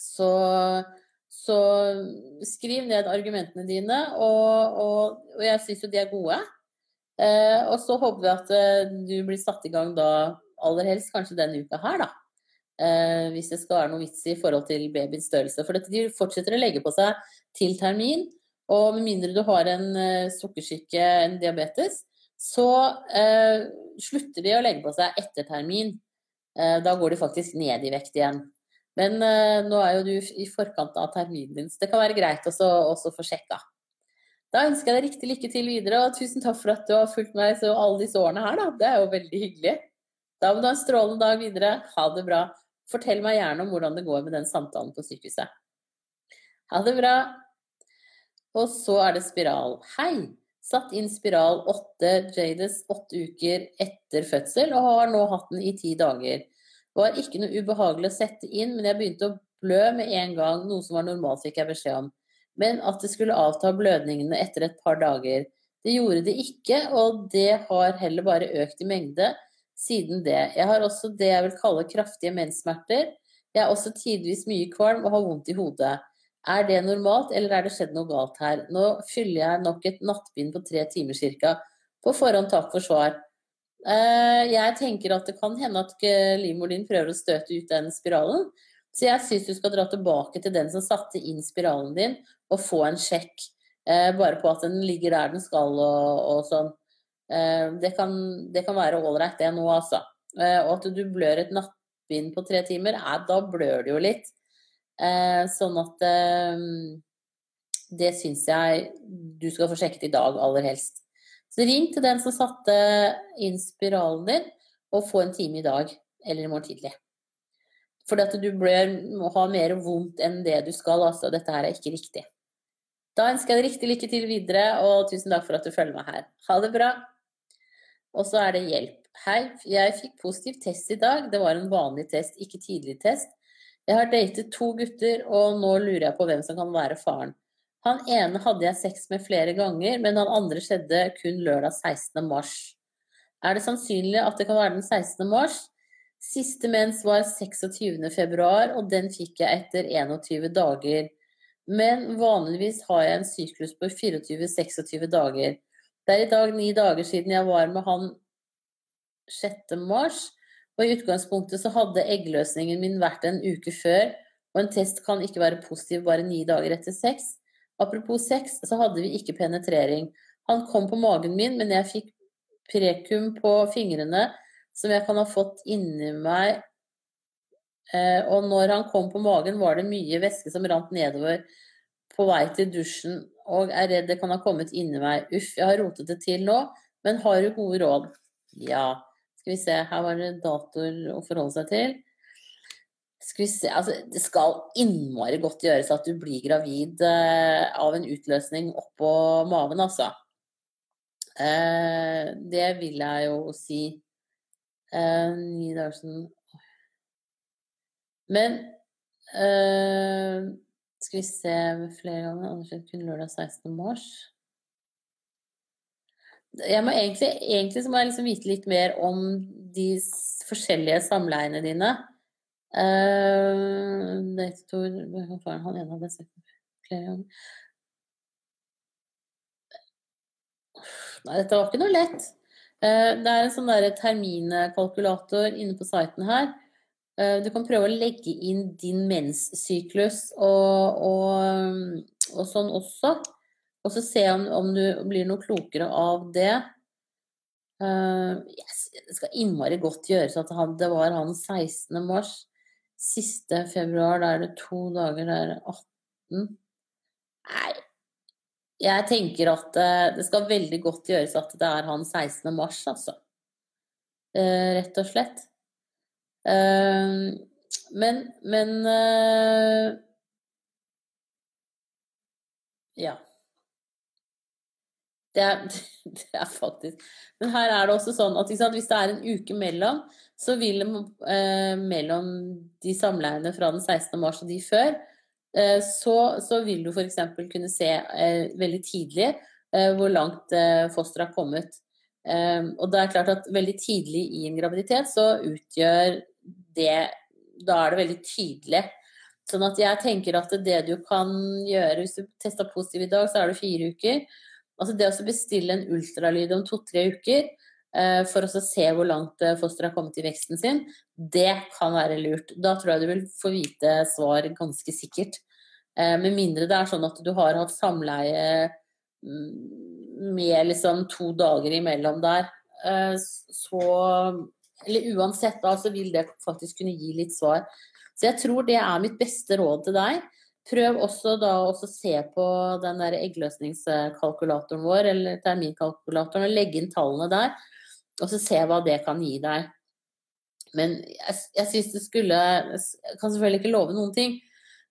S1: Så, så skriv ned argumentene dine, og, og, og jeg syns jo de er gode. og så håper vi at du blir satt i gang da aller helst kanskje denne uka her, da. hvis det skal være noe vits i forhold til babyens størrelse. For de fortsetter å legge på seg til termin. Og med mindre du har en uh, sukkersyke, en diabetes, så uh, slutter de å legge på seg etter termin. Uh, da går de faktisk ned i vekt igjen. Men nå er jo du i forkant av terminen din, så det kan være greit også, også få sjekka. Da ønsker jeg deg riktig lykke til videre, og tusen takk for at du har fulgt meg så alle disse årene her, da. Det er jo veldig hyggelig. Da må du ha en strålende dag videre. Ha det bra. Fortell meg gjerne om hvordan det går med den samtalen på sykehuset. Ha det bra. Og så er det spiral. Hei! Satt inn spiral 8 Jades åtte uker etter fødsel, og har nå hatt den i ti dager. Det var ikke noe ubehagelig å sette inn, men jeg begynte å blø med en gang, noe som var normalt, fikk jeg beskjed om. Men at det skulle avta blødningene etter et par dager. Det gjorde det ikke, og det har heller bare økt i mengde siden det. Jeg har også det jeg vil kalle kraftige menssmerter. Jeg er også tidvis mye kvalm og har vondt i hodet. Er det normalt, eller er det skjedd noe galt her? Nå fyller jeg nok et nattbind på tre timer ca. På forhånd takk for svar. Eh, jeg tenker at det kan hende at livmoren din prøver å støte ut den spiralen. Så jeg syns du skal dra tilbake til den som satte inn spiralen din, og få en sjekk. Eh, bare på at den ligger der den skal og, og sånn. Eh, det kan, det kan være ålreit, det nå, altså. Og at du blør et nattbind på tre timer, da blør det jo litt. Eh, sånn at eh, det syns jeg du skal få sjekket i dag aller helst. Så ring til den som satte inn spiralen din, og få en time i dag eller i morgen tidlig. Fordi at du bør ha mer vondt enn det du skal. Altså, dette her er ikke riktig. Da ønsker jeg deg riktig lykke til videre, og tusen takk for at du følger meg her. Ha det bra. Og så er det hjelp. Hei, jeg fikk positiv test i dag. Det var en vanlig test, ikke tidlig test. Jeg har datet to gutter, og nå lurer jeg på hvem som kan være faren. Han ene hadde jeg sex med flere ganger, men han andre skjedde kun lørdag 16. mars. Er det sannsynlig at det kan være den 16. mars? Siste mens var 26. februar, og den fikk jeg etter 21 dager. Men vanligvis har jeg en syklus på 24-26 dager. Det er i dag ni dager siden jeg var med han 6. mars, og i utgangspunktet så hadde eggløsningen min vært en uke før, og en test kan ikke være positiv bare ni dager etter sex. Apropos sex, så hadde vi ikke penetrering. Han kom på magen min, men jeg fikk prekum på fingrene som jeg kan ha fått inni meg. Eh, og når han kom på magen, var det mye væske som rant nedover på vei til dusjen, og er redd det kan ha kommet inni meg. Uff, jeg har rotet det til nå, men har du gode råd? Ja. Skal vi se, her var det datoer å forholde seg til. Skal vi se, altså Det skal innmari godt gjøres at du blir gravid eh, av en utløsning oppå maven, altså. Eh, det vil jeg jo si. Eh, ni Men eh, Skal vi se flere ganger. Anders kun lørdag 16. mars jeg må egentlig, egentlig må jeg liksom vite litt mer om de forskjellige samleiene dine. Uh, det han ene hadde sett flere ganger. Nei, dette var ikke noe lett. Uh, det er en sånn terminkalkulator inne på siten her. Uh, du kan prøve å legge inn din menssyklus og, og, og sånn også. Og så se om, om, du blir noe klokere av det. Uh, yes, det skal innmari godt gjøres at han, det var han 16. mars. Siste februar, da er det to dager, da er det 18. Nei, jeg tenker at uh, det skal veldig godt gjøres at det er han 16. mars, altså. Uh, rett og slett. Eh, men men eh, Ja. Det er, det er, faktisk Men her er det også sånn at sant, hvis det er en uke mellom, så vil eh, mellom de samleiene fra den 16. mars og de før, eh, så, så, vil du f.eks. kunne se eh, veldig tidlig hvor langt fosteret har kommet. Og det er klart at veldig tidlig i en graviditet så utgjør det Da er det veldig tydelig. Sånn at jeg tenker at det du kan gjøre hvis du tester positiv i dag, så er det fire uker. Altså det å bestille en ultralyd om to-tre uker eh, for å se hvor langt eh, fosteret har kommet i veksten sin, det kan være lurt. Da tror jeg du vil få vite svar ganske sikkert. Eh, med mindre det er sånn at du har hatt samleie mm, med liksom to dager imellom der, så Eller uansett, da, så vil det faktisk kunne gi litt svar. Så jeg tror det er mitt beste råd til deg. Prøv også da å se på den der eggløsningskalkulatoren vår, eller terminkalkulatoren, og legge inn tallene der. Og så se hva det kan gi deg. Men jeg, jeg syns det skulle Jeg kan selvfølgelig ikke love noen ting.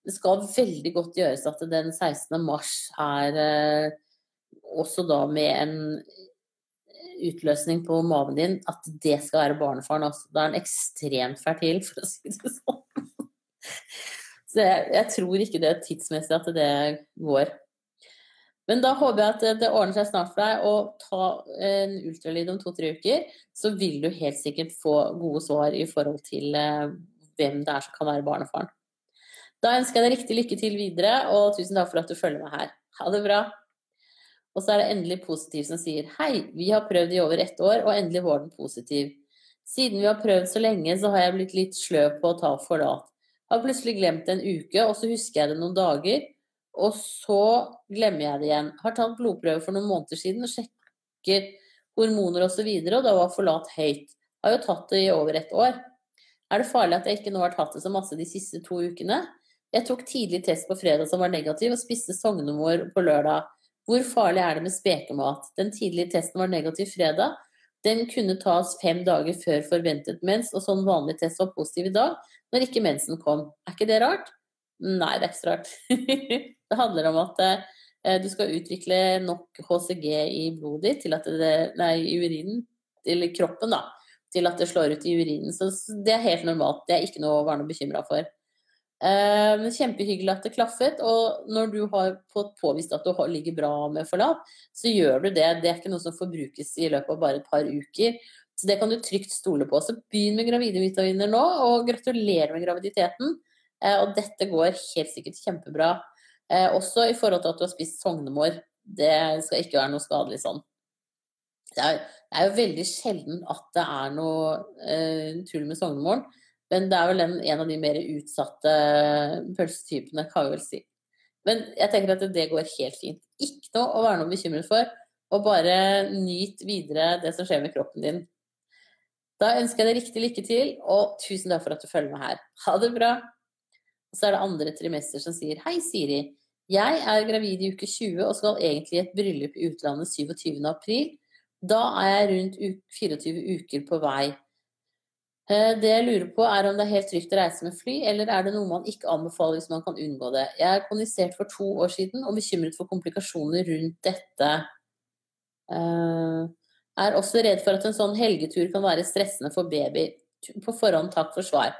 S1: Det skal veldig godt gjøres at den 16. mars er eh, også da med en utløsning på maven din, at det skal være barnefaren. Altså. Da er den ekstremt fertil, for å si det sånn. Så jeg, jeg, tror ikke det er tidsmessig at det går. Men da håper jeg at det ordner seg snart for deg. å ta en ultralyd om to-tre uker, så vil du helt sikkert få gode svar i forhold til eh, hvem det er som kan være barnefaren. Da ønsker jeg deg riktig lykke til videre, og tusen takk for at du følger meg her. Ha det bra. Og så er det endelig positiv som sier hei, vi har prøvd i over ett år, og endelig var den positiv. Siden vi har prøvd så lenge, så har jeg blitt litt sløv på å ta forlat. Har plutselig glemt en uke, og så husker jeg det noen dager. Og så glemmer jeg det igjen. Har tatt blodprøve for noen måneder siden og sjekker hormoner osv., og, så videre, og da var forlat høyt. Har jo tatt det i over et år. Er det farlig at jeg ikke nå har tatt det så masse de siste to ukene? Jeg tok tidlig test på fredag som var negativ, og spiste sognemor på lørdag. Hvor farlig er det med spekemat? Den tidlige testen var negativ fredag. Den kunne tas fem dager før forventet mens, og sånn vanlig test var positiv i dag når ikke mensen kom. Er ikke det rart? Nei, det er ikke så rart. det handler om at eh, du skal utvikle nok HCG i blodet ditt til at det, nei, i urinen, eller kroppen, da, til at det slår ut i urinen. Så det er helt normalt. Det er ikke noe å være noe bekymra for. Eh, kjempehyggelig at det klaffet. Og når du har fått påvist at du ligger bra med forlat, så gjør du det. Det er ikke noe som forbrukes i løpet av bare et par uker. Så det kan du trygt stole på. Så begynn med gravide vitaminer nå, og gratulerer med graviditeten. Eh, og dette går helt sikkert kjempebra. Eh, også i forhold til at du har spist sognemår. Det skal ikke være noe skadelig sånn. Det er, jo veldig sjelden at det er noe tull med sognemoren. Men det er vel en, en av de mer utsatte pølsetypene, kan vi vel si. Men jeg tenker at det går helt fint. Ikke noe å være noe bekymret for. Og bare nyt videre det som skjer med kroppen din. Da ønsker jeg deg riktig lykke til, og tusen takk for at du følger med her. Ha det bra! Og så er det andre trimester som sier Hei, Siri. Jeg er gravid i uke 20 og skal egentlig i et bryllup i utlandet 27. april. Da er jeg rundt 24 uker på vei. Eh, det jeg lurer på, er om det er helt trygt å reise med fly, eller er det noe man ikke anbefaler hvis man kan unngå det? Jeg er kondisert for to år siden og bekymret for komplikasjoner rundt dette. Uh, er også redd for at en sånn helgetur kan være stressende for baby. På forhånd takk for svar.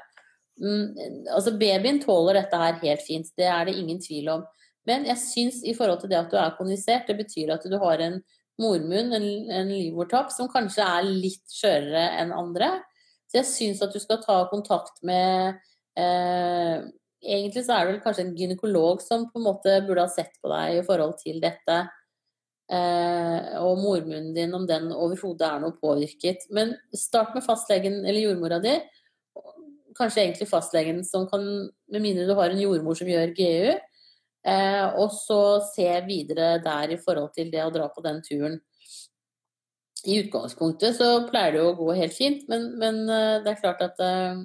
S1: Mm, altså Babyen tåler dette her helt fint, det er det ingen tvil om. Men jeg syns i forhold til det at du er kondisert, det betyr at du har en mormunn, en, en livmortapp, som kanskje er litt skjørere enn andre. Så jeg syns at du skal ta kontakt med eh, Egentlig så er det vel kanskje en gynekolog som på en måte burde ha sett på deg i forhold til dette. Eh, og mormunnen din, om den overhodet er noe påvirket. Men start med fastlegen eller jordmora di. Kanskje egentlig fastlegen som kan, med mindre du har en jordmor som gjør GU. Eh, og så se videre der i forhold til det å dra på den turen. I utgangspunktet så pleier det jo å gå helt fint, men, men eh, det er klart at uh,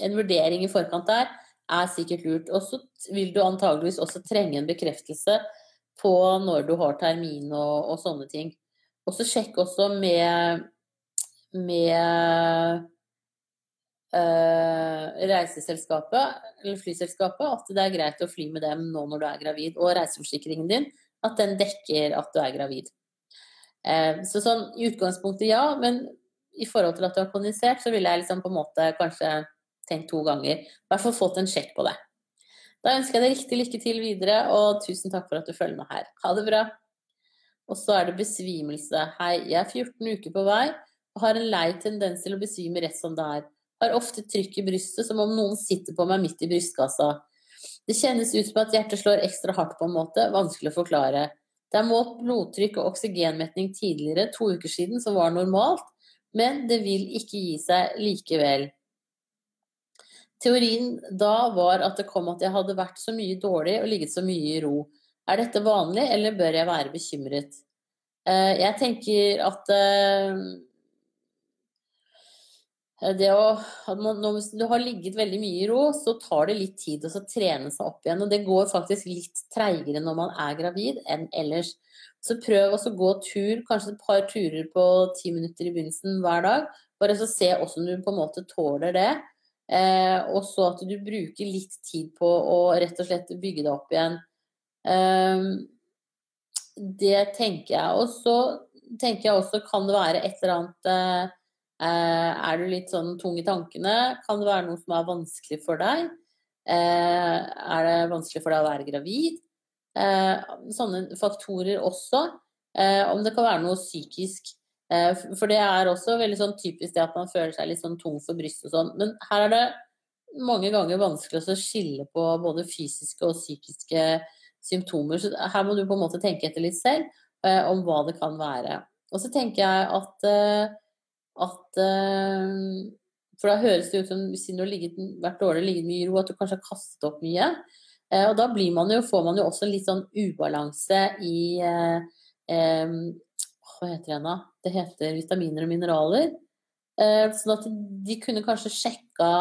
S1: en vurdering i forkant der er sikkert lurt. Og så vil du antageligvis også trenge en bekreftelse på når du har termin og, og sånne ting. Og så sjekk også med med uh, reiseselskapet eller flyselskapet at det er greit å fly med dem nå når du er gravid, og reiseforsikringen din at den dekker at du er gravid. Uh, så sånn i utgangspunktet ja, men i forhold til at du har kondisert, så ville jeg liksom på en måte kanskje tenkt to ganger. I hvert fall fått en sjekk på det. Da ønsker jeg deg riktig lykke til videre, og tusen takk for at du følger med her. Ha det bra. Og så er det besvimelse. Hei, jeg er 14 uker på vei og har en lei tendens til å besvime rett som det er. Har ofte trykk i brystet, som om noen sitter på meg midt i brystkassa. Det kjennes ut som at hjertet slår ekstra hardt på en måte, vanskelig å forklare. Det er målt blodtrykk og oksygenmetning tidligere, to uker siden, som var normalt, men det vil ikke gi seg likevel. Teorien da var at det kom at jeg hadde vært så mye dårlig og ligget så mye i ro. Er dette vanlig, eller bør jeg være bekymret? Eh, jeg tenker at eh, det å, Hvis du har ligget veldig mye i ro, så tar det litt tid å trene seg opp igjen. Og det går faktisk litt treigere når man er gravid enn ellers. Så prøv å gå tur, kanskje et par turer på ti minutter i begynnelsen hver dag. Bare så se hvordan du på en måte tåler det. Eh, og så at du bruker litt tid på å rett og slett bygge det opp igjen. Eh, det tenker jeg. Og så tenker jeg også kan det være et eller annet eh, Er du litt sånn tung i tankene? Kan det være noe som er vanskelig for deg? Eh, er det vanskelig for deg å være gravid? Eh, sånne faktorer også. Eh, om det kan være noe psykisk. Eh, for det er også veldig sånn typisk det at man føler seg litt sånn tung for brystet og sånn. Men her er det mange ganger vanskelig å skille på både fysiske og psykiske symptomer. Så her må du på en måte tenke etter litt selv eh, om hva det kan være. Og så tenker jeg at, eh, at For da høres det ut som siden du har ligget, vært dårlig, ligget mye i ro, at du kanskje har kastet opp mye. Og da man jo, får man jo også litt sånn ubalanse i hva heter det da? Det heter vitaminer og mineraler. Eh, sånn at de kunne kanskje sjekka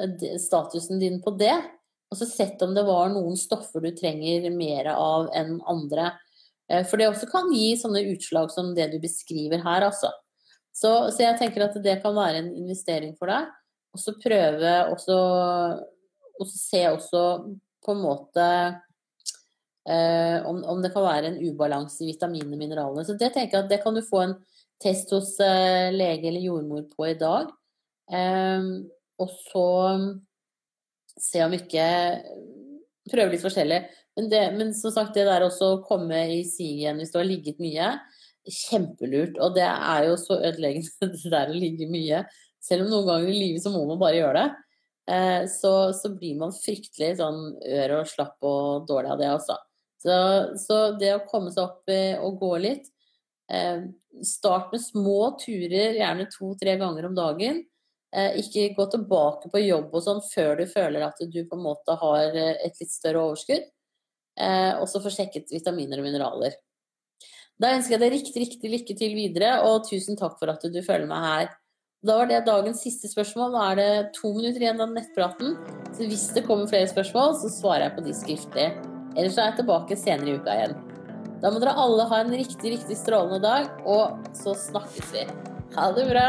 S1: eh, statusen din på det, og så sett om det var noen stoffer du trenger mer av enn andre. Eh, for det også kan gi sånne utslag som det du beskriver her, altså. Så, så jeg tenker at det kan være en investering for deg. Og så prøve også Og så se også på en måte Eh, om, om, det kan være en ubalanse i vitaminene og mineralene. Så det tenker jeg at det kan du få en test hos eh, lege eller jordmor på i dag. Eh, og så se om ikke Prøve litt forskjellig. Men, det, men som sagt, det der også å komme i sig igjen hvis du har ligget mye, kjempelurt. Og det er jo så ødeleggende, det der å ligge mye. Selv om noen ganger i livet så må man bare gjøre det. Eh, så, så, blir man fryktelig sånn ør og slapp og dårlig av det også. Så, så, det å komme seg opp og gå litt eh, Start med små turer, gjerne to-tre ganger om dagen. Eh, ikke gå tilbake på jobb og sånn før du føler at du på en måte har et litt større overskudd. Og så få sjekket vitaminer og mineraler. Da ønsker jeg deg riktig, riktig lykke til videre, og tusen takk for at du følger meg her. Da var det dagens siste spørsmål. Nå er det to minutter igjen av nettpraten. Så hvis det kommer flere spørsmål, så svarer jeg på de skriftlig. Ellers er jeg tilbake senere i uka igjen. Da må dere alle ha en riktig, riktig strålende dag, og så snakkes vi. Ha det bra!